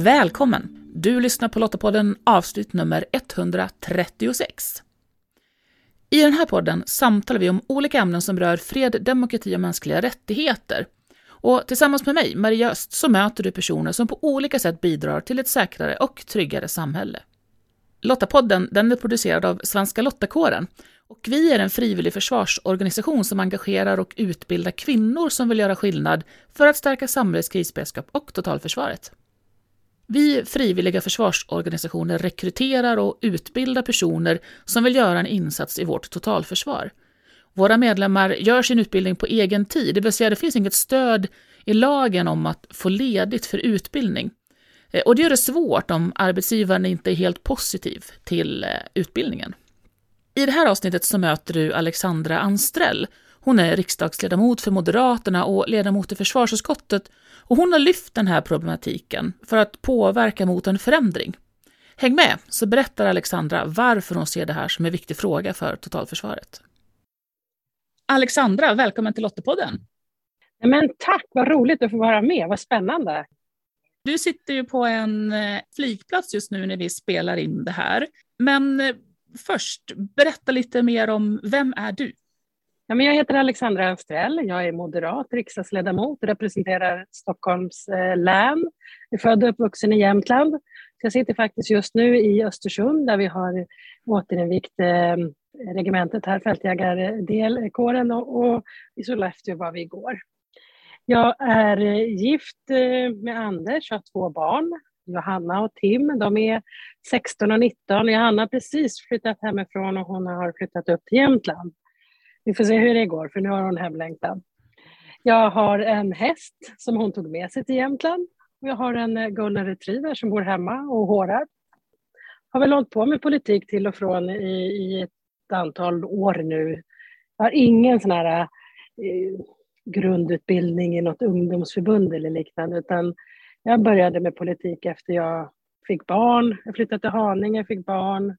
Välkommen! Du lyssnar på Lottapodden avsnitt nummer 136. I den här podden samtalar vi om olika ämnen som rör fred, demokrati och mänskliga rättigheter. Och tillsammans med mig, Maria Öst, så möter du personer som på olika sätt bidrar till ett säkrare och tryggare samhälle. Lottapodden den är producerad av Svenska Lottakåren och vi är en frivillig försvarsorganisation som engagerar och utbildar kvinnor som vill göra skillnad för att stärka samhällets krisberedskap och totalförsvaret. Vi frivilliga försvarsorganisationer rekryterar och utbildar personer som vill göra en insats i vårt totalförsvar. Våra medlemmar gör sin utbildning på egen tid, det vill säga det finns inget stöd i lagen om att få ledigt för utbildning. Eh, och det gör det svårt om arbetsgivaren inte är helt positiv till eh, utbildningen. I det här avsnittet så möter du Alexandra Anstrell. Hon är riksdagsledamot för Moderaterna och ledamot i försvarsutskottet och hon har lyft den här problematiken för att påverka mot en förändring. Häng med, så berättar Alexandra varför hon ser det här som en viktig fråga för totalförsvaret. Alexandra, välkommen till Lottepodden. Men tack, vad roligt att få vara med, vad spännande. Du sitter ju på en eh, flygplats just nu när vi spelar in det här. Men eh, först, berätta lite mer om vem är du? Ja, men jag heter Alexandra Anstrell, jag är moderat riksdagsledamot och representerar Stockholms eh, län. Jag är född och uppvuxen i Jämtland. jag sitter faktiskt just nu i Östersund där vi har återinvigt eh, regementet här, fältjägardelkåren och, och i Sollefteå var vi igår. Jag är eh, gift eh, med Anders, och har två barn, Johanna och Tim. De är 16 och 19. Johanna har precis flyttat hemifrån och hon har flyttat upp till Jämtland. Vi får se hur det går, för nu har hon hemlängtan. Jag har en häst som hon tog med sig till Jämtland. Jag har en eh, golden retriever som bor hemma och hårar. Har väl hållit på med politik till och från i, i ett antal år nu. Jag har ingen sån här eh, grundutbildning i något ungdomsförbund eller liknande, utan jag började med politik efter jag fick barn. Jag flyttade till Haninge, fick barn,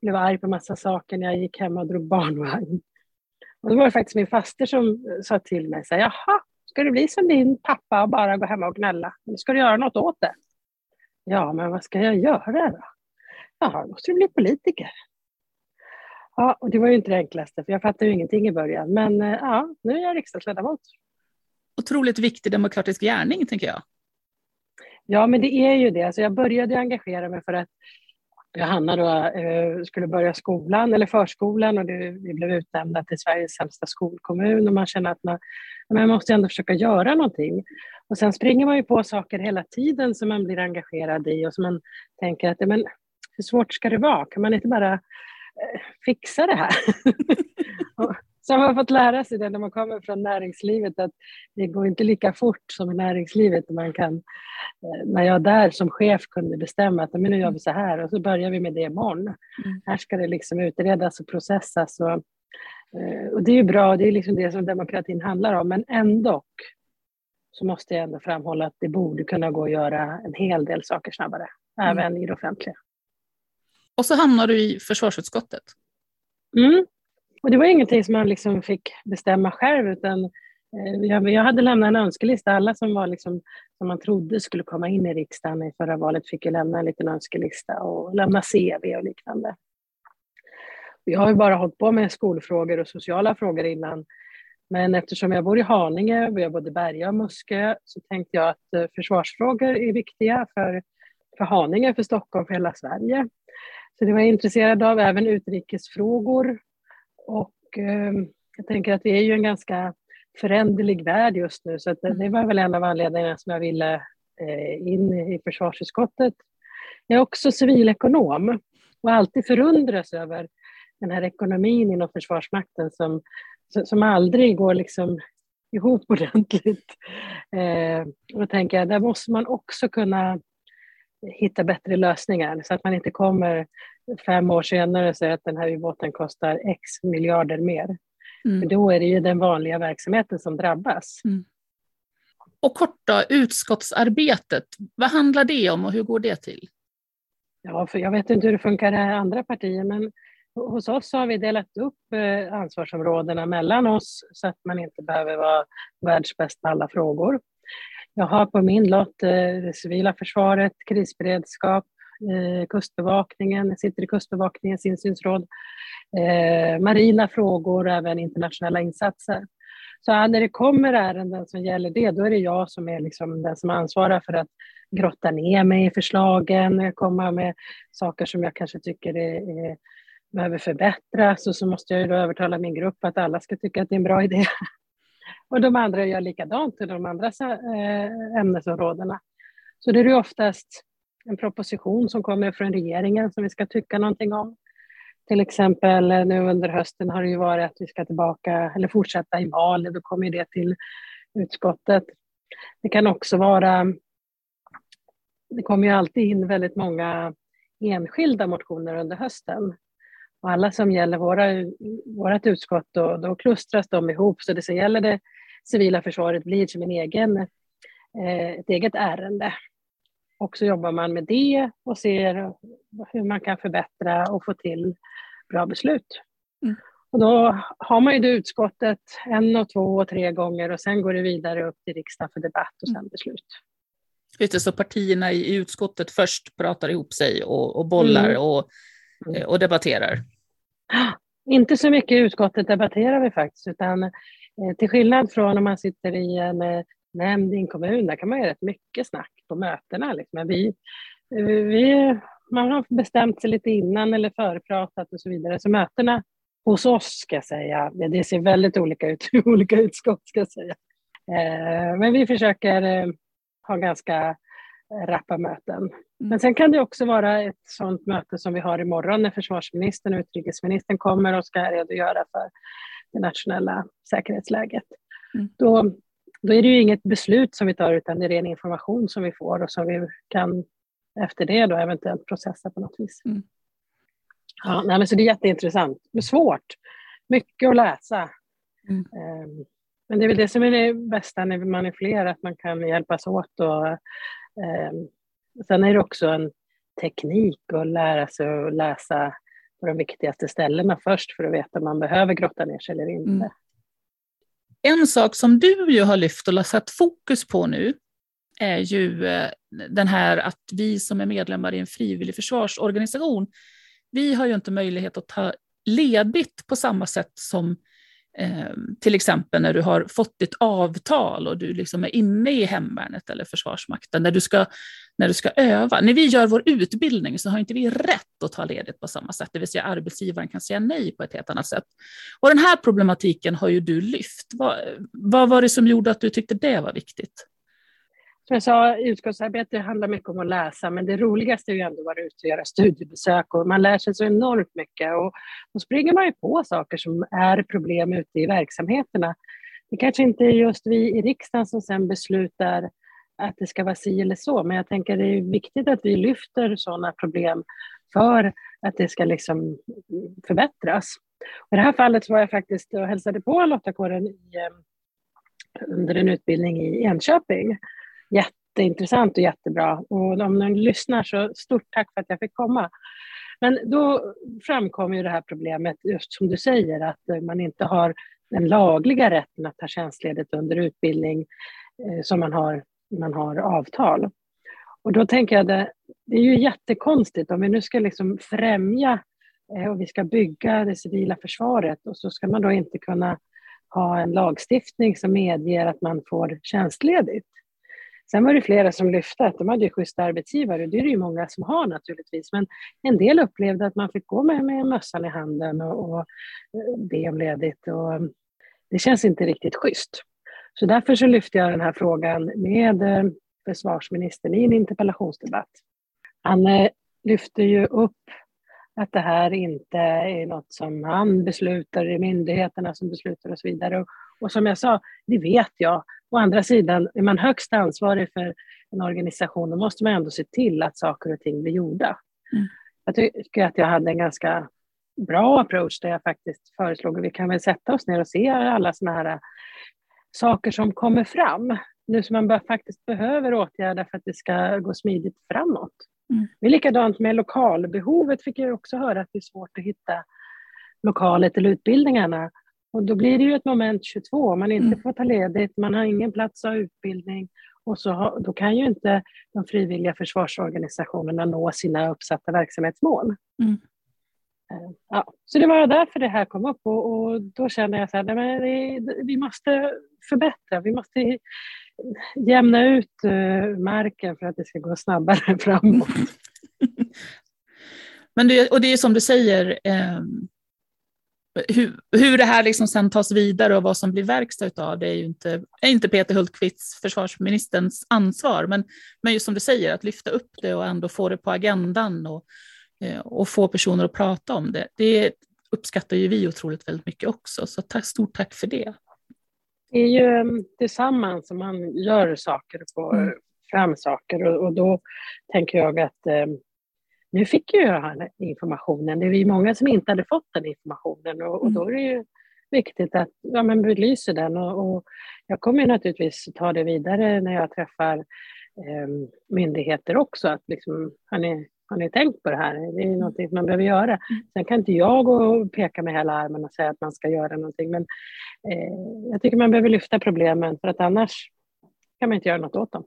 blev arg på massa saker när jag gick hem och drog barnvagn. Och då var det faktiskt min faster som sa till mig, så här, jaha, ska du bli som din pappa och bara gå hemma och gnälla? Eller ska du göra något åt det? Ja, men vad ska jag göra då? Ja, då måste du bli politiker. Ja, och det var ju inte det enklaste, för jag fattade ju ingenting i början. Men eh, ja, nu är jag riksdagsledamot. Otroligt viktig demokratisk gärning, tänker jag. Ja, men det är ju det. Alltså jag började engagera mig för att Johanna då, eh, skulle börja skolan eller förskolan och det, vi blev utnämnda till Sveriges sämsta skolkommun och man känner att man, man måste ändå försöka göra någonting. Och sen springer man ju på saker hela tiden som man blir engagerad i och som man tänker att men, hur svårt ska det vara? Kan man inte bara eh, fixa det här? Så har man fått lära sig det när man kommer från näringslivet att det går inte lika fort som i näringslivet. Man kan, eh, när jag där som chef kunde bestämma att men nu gör vi så här och så börjar vi med det imorgon. Mm. Här ska det liksom utredas och processas. Och, eh, och det är ju bra, det är liksom det som demokratin handlar om, men ändå så måste jag ändå framhålla att det borde kunna gå att göra en hel del saker snabbare, mm. även i det offentliga. Och så hamnar du i försvarsutskottet. Mm. Och det var ingenting som man liksom fick bestämma själv utan eh, jag hade lämnat en önskelista. Alla som, var liksom, som man trodde skulle komma in i riksdagen i förra valet fick ju lämna en liten önskelista och lämna CV och liknande. Jag har ju bara hållit på med skolfrågor och sociala frågor innan. Men eftersom jag bor i Haninge, vi har både Berga och Muskö, så tänkte jag att eh, försvarsfrågor är viktiga för, för Haninge, för Stockholm, för hela Sverige. Så det var jag intresserad av, även utrikesfrågor och eh, jag tänker att vi är ju en ganska föränderlig värld just nu, så att det var väl en av anledningarna som jag ville eh, in i försvarsutskottet. Jag är också civilekonom och alltid förundras över den här ekonomin inom Försvarsmakten som, som aldrig går liksom ihop ordentligt. Eh, och då tänker jag, där måste man också kunna hitta bättre lösningar så att man inte kommer fem år senare säger att den här ubåten kostar x miljarder mer. Mm. För då är det ju den vanliga verksamheten som drabbas. Mm. Och kort då, utskottsarbetet, vad handlar det om och hur går det till? Ja, för jag vet inte hur det funkar i andra partier, men hos oss har vi delat upp eh, ansvarsområdena mellan oss så att man inte behöver vara världsbäst på alla frågor. Jag har på min lott eh, det civila försvaret, krisberedskap, eh, Kustbevakningen, jag sitter i Kustbevakningens insynsråd, eh, marina frågor och även internationella insatser. Så när det kommer ärenden som gäller det, då är det jag som är liksom den som ansvarar för att grotta ner mig i förslagen, komma med saker som jag kanske tycker är, är, behöver förbättras och så måste jag ju då övertala min grupp att alla ska tycka att det är en bra idé. Och de andra gör likadant i de andra eh, ämnesområdena. Så det är ju oftast en proposition som kommer från regeringen som vi ska tycka någonting om. Till exempel eh, nu under hösten har det ju varit att vi ska tillbaka eller fortsätta i val, då kommer det till utskottet. Det kan också vara, det kommer ju alltid in väldigt många enskilda motioner under hösten. Och alla som gäller våra, vårt utskott, då, då klustras de ihop. Så det som gäller det civila försvaret blir som en egen, eh, ett eget ärende. Och så jobbar man med det och ser hur man kan förbättra och få till bra beslut. Mm. Och då har man ju det utskottet en och två och tre gånger och sen går det vidare upp till riksdagen för debatt och sen mm. beslut. Just det, så partierna i utskottet först pratar ihop sig och, och bollar mm. och, mm. och debatterar? Inte så mycket i utskottet debatterar vi faktiskt, utan eh, till skillnad från om man sitter i en eh, nämnd en kommun, där kan man göra rätt mycket snack på mötena. Liksom. Vi, vi, man har bestämt sig lite innan eller förpratat och så vidare. Så mötena hos oss, ska jag säga, det ser väldigt olika ut i olika utskott, ska jag säga. Eh, men vi försöker eh, ha ganska rappa möten. Mm. Men sen kan det också vara ett sådant möte som vi har imorgon när försvarsministern och utrikesministern kommer och ska redogöra för det nationella säkerhetsläget. Mm. Då, då är det ju inget beslut som vi tar utan det är ren information som vi får och som vi kan efter det då eventuellt processa på något vis. Mm. Ja, nej, men så det är jätteintressant, men svårt. Mycket att läsa. Mm. Um, men det är väl det som är det bästa när man är fler, att man kan hjälpas åt. Och, um, sen är det också en teknik att lära sig att läsa på de viktigaste ställena först för att veta om man behöver grotta ner sig eller inte. Mm. En sak som du ju har lyft och satt fokus på nu är ju eh, den här att vi som är medlemmar i en frivillig försvarsorganisation, vi har ju inte möjlighet att ta ledigt på samma sätt som eh, till exempel när du har fått ditt avtal och du liksom är inne i hemvärnet eller Försvarsmakten, när du, ska, när du ska öva. När vi gör vår utbildning så har inte vi rätt att ta ledigt på samma sätt, det vill säga arbetsgivaren kan säga nej på ett helt annat sätt. Och den här problematiken har ju du lyft. Vad, vad var det som gjorde att du tyckte det var viktigt? som jag sa, utskottsarbete handlar mycket om att läsa, men det roligaste är ju ändå att vara ute och göra studiebesök och man lär sig så enormt mycket och då springer man ju på saker som är problem ute i verksamheterna. Det kanske inte är just vi i riksdagen som sen beslutar att det ska vara si eller så, men jag tänker det är viktigt att vi lyfter sådana problem för att det ska liksom förbättras. I det här fallet var jag faktiskt och hälsade på Lottakåren i, eh, under en utbildning i Enköping jätteintressant och jättebra. Och om någon lyssnar så stort tack för att jag fick komma. Men då framkom ju det här problemet, just som du säger, att eh, man inte har den lagliga rätten att ta tjänstledigt under utbildning eh, som man har, man har avtal. Och då tänker jag det, det är ju jättekonstigt om vi nu ska liksom främja eh, och vi ska bygga det civila försvaret och så ska man då inte kunna ha en lagstiftning som medger att man får tjänstledigt. Sen var det flera som lyfte att de hade ju schyssta arbetsgivare, det är det ju många som har naturligtvis, men en del upplevde att man fick gå med, med mössan i handen och, och eh, be om ledigt och eh, det känns inte riktigt schysst. Så därför så lyfte jag den här frågan med eh, försvarsministern i en interpellationsdebatt. Han eh, lyfte ju upp att det här inte är något som han beslutar, det är myndigheterna som beslutar och så vidare. Och, som jag sa, det vet jag. Å andra sidan, är man högst ansvarig för en organisation, då måste man ändå se till att saker och ting blir gjorda. Mm. Jag tycker att jag hade en ganska bra approach där jag faktiskt föreslog att vi kan väl sätta oss ner och se alla sådana här saker som kommer fram. Nu som man faktiskt behöver åtgärda för att det ska gå smidigt framåt. Mm. Det är likadant med lokalbehovet, fick jag också höra att det är svårt att hitta lokaler till utbildningarna. Och då blir det ju ett moment 22, man inte mm. får ta ledigt, man har ingen plats att ha utbildning Och så, då kan ju inte de frivilliga försvarsorganisationerna nå sina uppsatta verksamhetsmål. Mm. Eh, ja, så det var därför det här kom upp och, och då kände jag att vi måste förbättra, vi måste jämna ut uh, marken för att det ska gå snabbare framåt. Men det, och det är som du säger, eh, hur, hur det här liksom sen tas vidare och vad som blir verkstad av det är ju inte, är inte Peter Hultqvists, försvarsministerns, ansvar. Men, men just som du säger, att lyfta upp det och ändå få det på agendan och, och få personer att prata om det, det uppskattar ju vi otroligt väldigt mycket också. Så tack, stort tack för det. Det är ju mm, tillsammans som man gör saker och får mm. fram saker och, och, då tänker jag att eh, nu fick ju jag informationen. Det är ju många som inte hade fått den informationen och, och då är det ju viktigt att ja, men belysa den. Och, och jag kommer naturligtvis ta det vidare när jag träffar eh, myndigheter också. Att liksom, har, ni, har ni tänkt på det här? Det är ju någonting man behöver göra. Mm. Sen kan inte jag gå och peka med hela armen och säga att man ska göra någonting. Men eh, jag tycker man behöver lyfta problemen för att annars kan man inte göra något åt dem.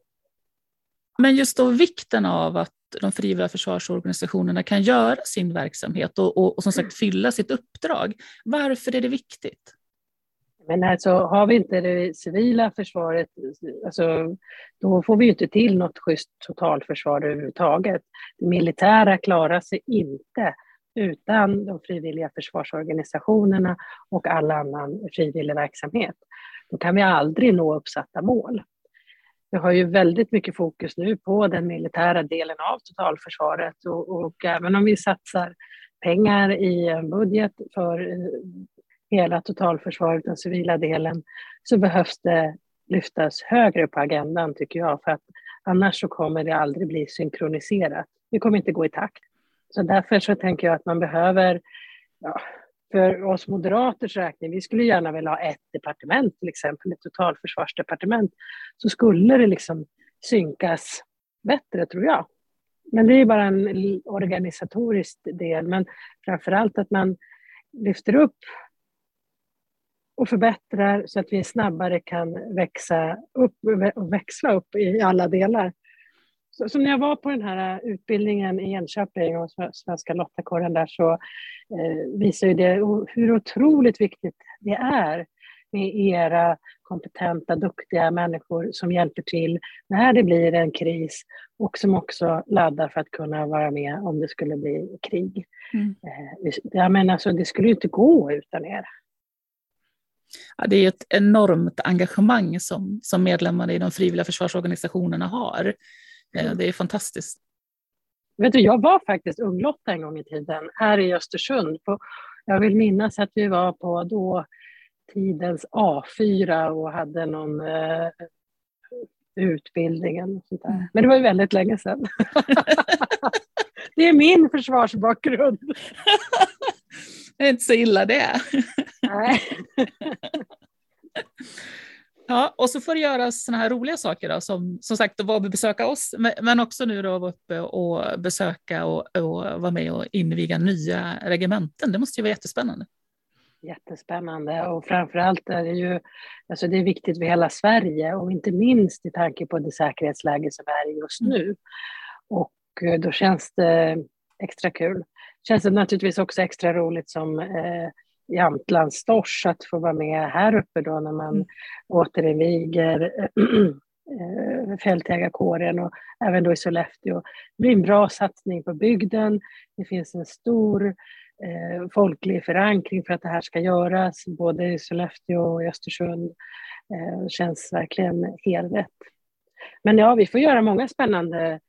Men just då vikten av att de frivilliga försvarsorganisationerna kan göra sin verksamhet och, och, och som sagt fylla sitt uppdrag. Varför är det viktigt? Men alltså, har vi inte det civila försvaret, alltså, då får vi inte till något schysst totalförsvar överhuvudtaget. Det militära klarar sig inte utan de frivilliga försvarsorganisationerna och all annan frivillig verksamhet. Då kan vi aldrig nå uppsatta mål. Vi har ju väldigt mycket fokus nu på den militära delen av totalförsvaret och, och även om vi satsar pengar i en budget för hela totalförsvaret, den civila delen, så behövs det lyftas högre på agendan tycker jag, för att annars så kommer det aldrig bli synkroniserat. Vi kommer inte gå i takt. Så därför så tänker jag att man behöver ja, för oss moderaters räkning, vi skulle gärna vilja ha ett departement, till exempel ett totalförsvarsdepartement, så skulle det liksom synkas bättre, tror jag. Men det är bara en organisatorisk del, men framför allt att man lyfter upp och förbättrar så att vi snabbare kan växa upp och växla upp i alla delar. Så, så, när jag var på den här utbildningen i Enköping och Svenska Lottakåren där så eh, visar ju det hur otroligt viktigt det är med era kompetenta, duktiga människor som hjälper till när det blir en kris och som också laddar för att kunna vara med om det skulle bli krig. Mm. Eh, jag menar, alltså, det skulle ju inte gå utan er. Ja, det är ett enormt engagemang som, som medlemmarna i de frivilliga försvarsorganisationerna har. Eh, det är fantastiskt. Vet du, jag var faktiskt unglotta en gång i tiden här i Östersund. På, jag vill minnas att vi var på då tidens A4 och hade någon eh, utbildning. Och sånt där. Mm. Men det var ju väldigt länge sedan. det är min försvarsbakgrund. det är inte så illa det. Nej. Ja, och så får du göra sådana här roliga saker då, som som sagt att vara och besöka oss, men också nu då vara uppe och besöka och, och vara med och inviga nya regementen. Det måste ju vara jättespännande. Jättespännande och framförallt är det ju alltså det är viktigt för hela Sverige och inte minst i tanke på det säkerhetsläge som är just mm. nu. Och eh, då känns det extra kul. Känns det naturligtvis också extra roligt som eh, Jämtlands att få vara med här uppe då när man mm. återinviger äh, fältjägarkåren och även då i Sollefteå. Det blir en bra satsning på bygden. Det finns en stor eh, folklig förankring för att det här ska göras, både i Sollefteå och i Östersund. Eh, känns verkligen helt rätt. Men ja, vi får göra många spännande Eh,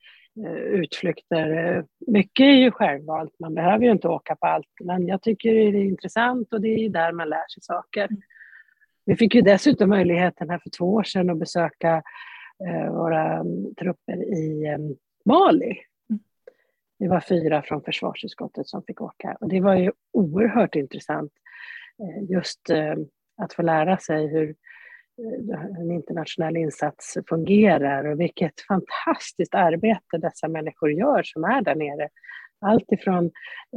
utflykter. Mycket är ju självvalt, man behöver ju inte åka på allt, men jag tycker det är intressant och det är där man lär sig saker. Mm. Vi fick ju dessutom möjligheten här för två år sedan att besöka eh, våra mm, trupper i eh, Mali. Mm. Det var fyra från försvarsutskottet som fick åka och det var ju oerhört intressant just att få lära sig hur en internationell insats fungerar och vilket fantastiskt arbete dessa människor gör som är där nere. Allt ifrån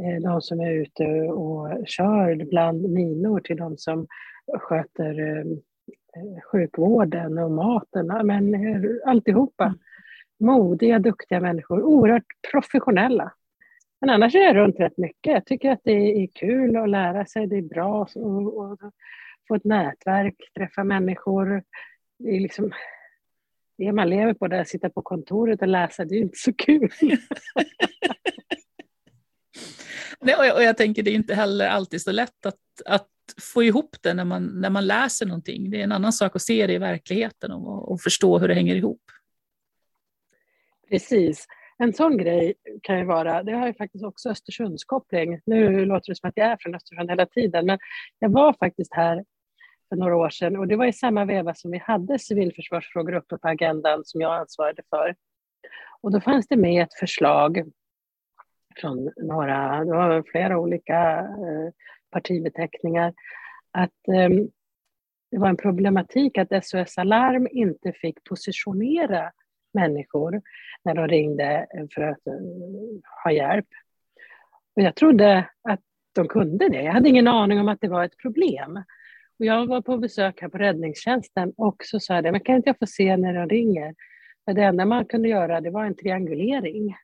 eh, de som är ute och kör bland minor till de som sköter eh, sjukvården och maten, men alltihopa. Mm. Modiga, duktiga människor, oerhört professionella. Men annars är jag runt rätt mycket. Jag tycker att det är kul att lära sig, det är bra att få ett nätverk, träffa människor. Det är liksom det man lever på, det att sitta på kontoret och läsa, det är inte så kul. Nej, och, jag, och jag tänker det är inte heller alltid så lätt att, att få ihop det när man, när man läser någonting. Det är en annan sak att se det i verkligheten och, och förstå hur det hänger ihop. Precis. En sån grej kan ju vara, det har ju faktiskt också Östersundskoppling. Nu låter det som att jag är från Östersund hela tiden, men jag var faktiskt här för några år sedan och det var i samma veva som vi hade civilförsvarsfrågor uppe på agendan som jag ansvarade för. Och då fanns det med ett förslag från några, det var flera olika eh, partibeteckningar, att eh, det var en problematik att SOS Alarm inte fick positionera människor när de ringde för att eh, ha hjälp. Och jag trodde att de kunde det. Jag hade ingen aning om att det var ett problem. Och jag var på besök här på räddningstjänsten och så sa jag men kan inte jag få se när de ringer? För det enda man kunde göra det var en triangulering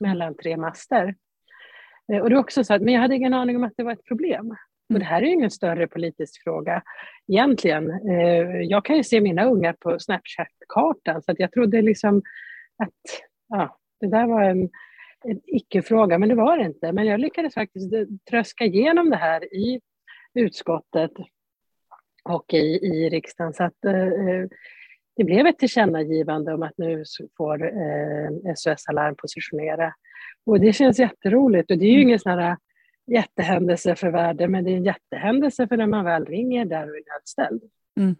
mellan tre master. Eh, och det var också så att, men jag hade ingen aning om att det var ett problem. Och det här är ju ingen större politisk fråga egentligen. Eh, jag kan ju se mina ungar på Snapchat-kartan så att jag trodde liksom att ja, det där var en, en icke-fråga, men det var det inte. Men jag lyckades faktiskt eh, tröska igenom det här i utskottet och i, i riksdagen. Så att eh, det blev ett tillkännagivande om att nu får eh, SOS Alarm positionera. Och det känns jätteroligt och det är ju mm. ingen sån här jättehändelse för världen, men det är en jättehändelse för när man väl ringer där och är nödställd. Mm.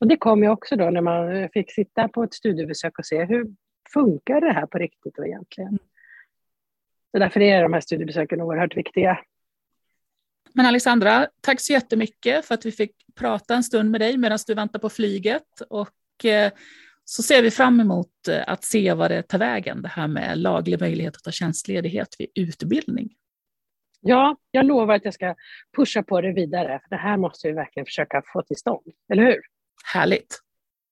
Och det kom ju också då när man fick sitta på ett studiebesök och se hur funkar det här på riktigt då egentligen. Mm. Så därför är de här studiebesöken oerhört viktiga. Men Alexandra, tack så jättemycket för att vi fick prata en stund med dig medan du väntar på flyget. Och eh, så ser vi fram emot eh, att se vad det tar vägen, det här med laglig möjlighet att ta tjänstledighet vid utbildning. Ja, jag lovar att jag ska pusha på det vidare, för det här måste vi verkligen försöka få till stånd, eller hur? Härligt.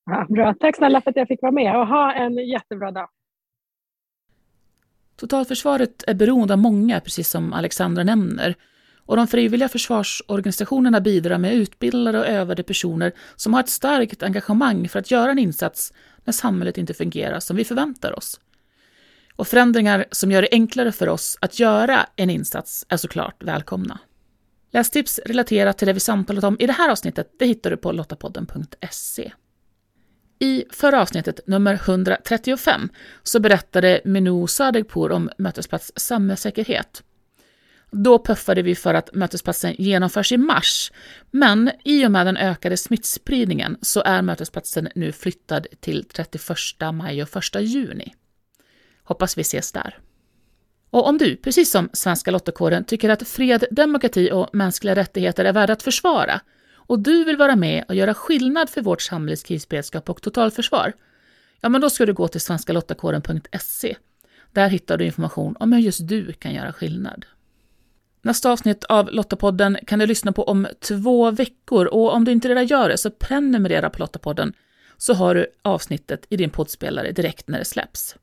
Ja, bra, tack snälla för att jag fick vara med och ha en jättebra dag. Totalförsvaret är beroende av många, precis som Alexandra nämner. Och de frivilliga försvarsorganisationerna bidrar med utbildade och övade personer som har ett starkt engagemang för att göra en insats när samhället inte fungerar som vi förväntar oss. Och förändringar som gör det enklare för oss att göra en insats är såklart välkomna. Lästips relaterat till det vi samtalat om i det här avsnittet det hittar du på lottapodden.se. I förra avsnittet, nummer 135, så berättade Minou Sadegpour om Mötesplats samhällssäkerhet då puffade vi för att mötesplatsen genomförs i mars, men i och med den ökade smittspridningen så är mötesplatsen nu flyttad till 31 maj och 1 juni. Hoppas vi ses där. Och om du, precis som Svenska Lottakåren, tycker att fred, demokrati och mänskliga rättigheter är värda att försvara och du vill vara med och göra skillnad för vårt samhälles krisberedskap och totalförsvar, ja men då ska du gå till svenskalottakåren.se. Där hittar du information om hur just du kan göra skillnad. Nästa avsnitt av Lottapodden kan du lyssna på om två veckor och om du inte redan gör det så prenumerera på Lottapodden så har du avsnittet i din poddspelare direkt när det släpps.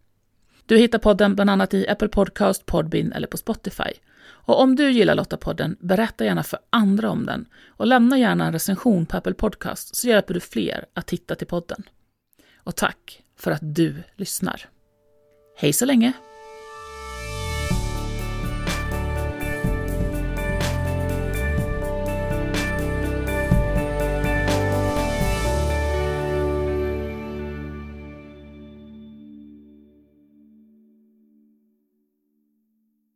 Du hittar podden bland annat i Apple Podcast, Podbean eller på Spotify. Och om du gillar Lottapodden, berätta gärna för andra om den och lämna gärna en recension på Apple Podcast så hjälper du fler att hitta till podden. Och tack för att du lyssnar. Hej så länge!